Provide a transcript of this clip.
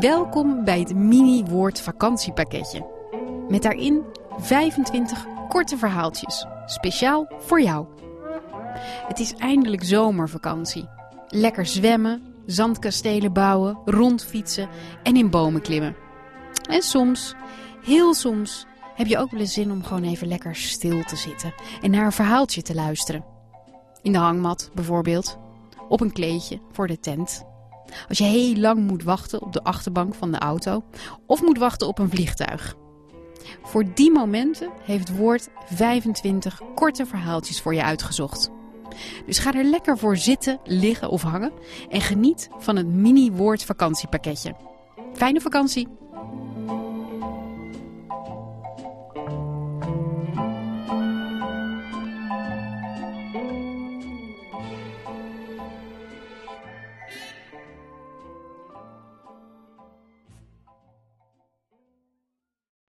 Welkom bij het mini-woord vakantiepakketje. Met daarin 25 korte verhaaltjes, speciaal voor jou. Het is eindelijk zomervakantie. Lekker zwemmen, zandkastelen bouwen, rondfietsen en in bomen klimmen. En soms, heel soms, heb je ook wel eens zin om gewoon even lekker stil te zitten en naar een verhaaltje te luisteren. In de hangmat bijvoorbeeld, op een kleedje voor de tent. Als je heel lang moet wachten op de achterbank van de auto of moet wachten op een vliegtuig. Voor die momenten heeft Woord 25 korte verhaaltjes voor je uitgezocht. Dus ga er lekker voor zitten, liggen of hangen en geniet van het mini-woord vakantiepakketje. Fijne vakantie!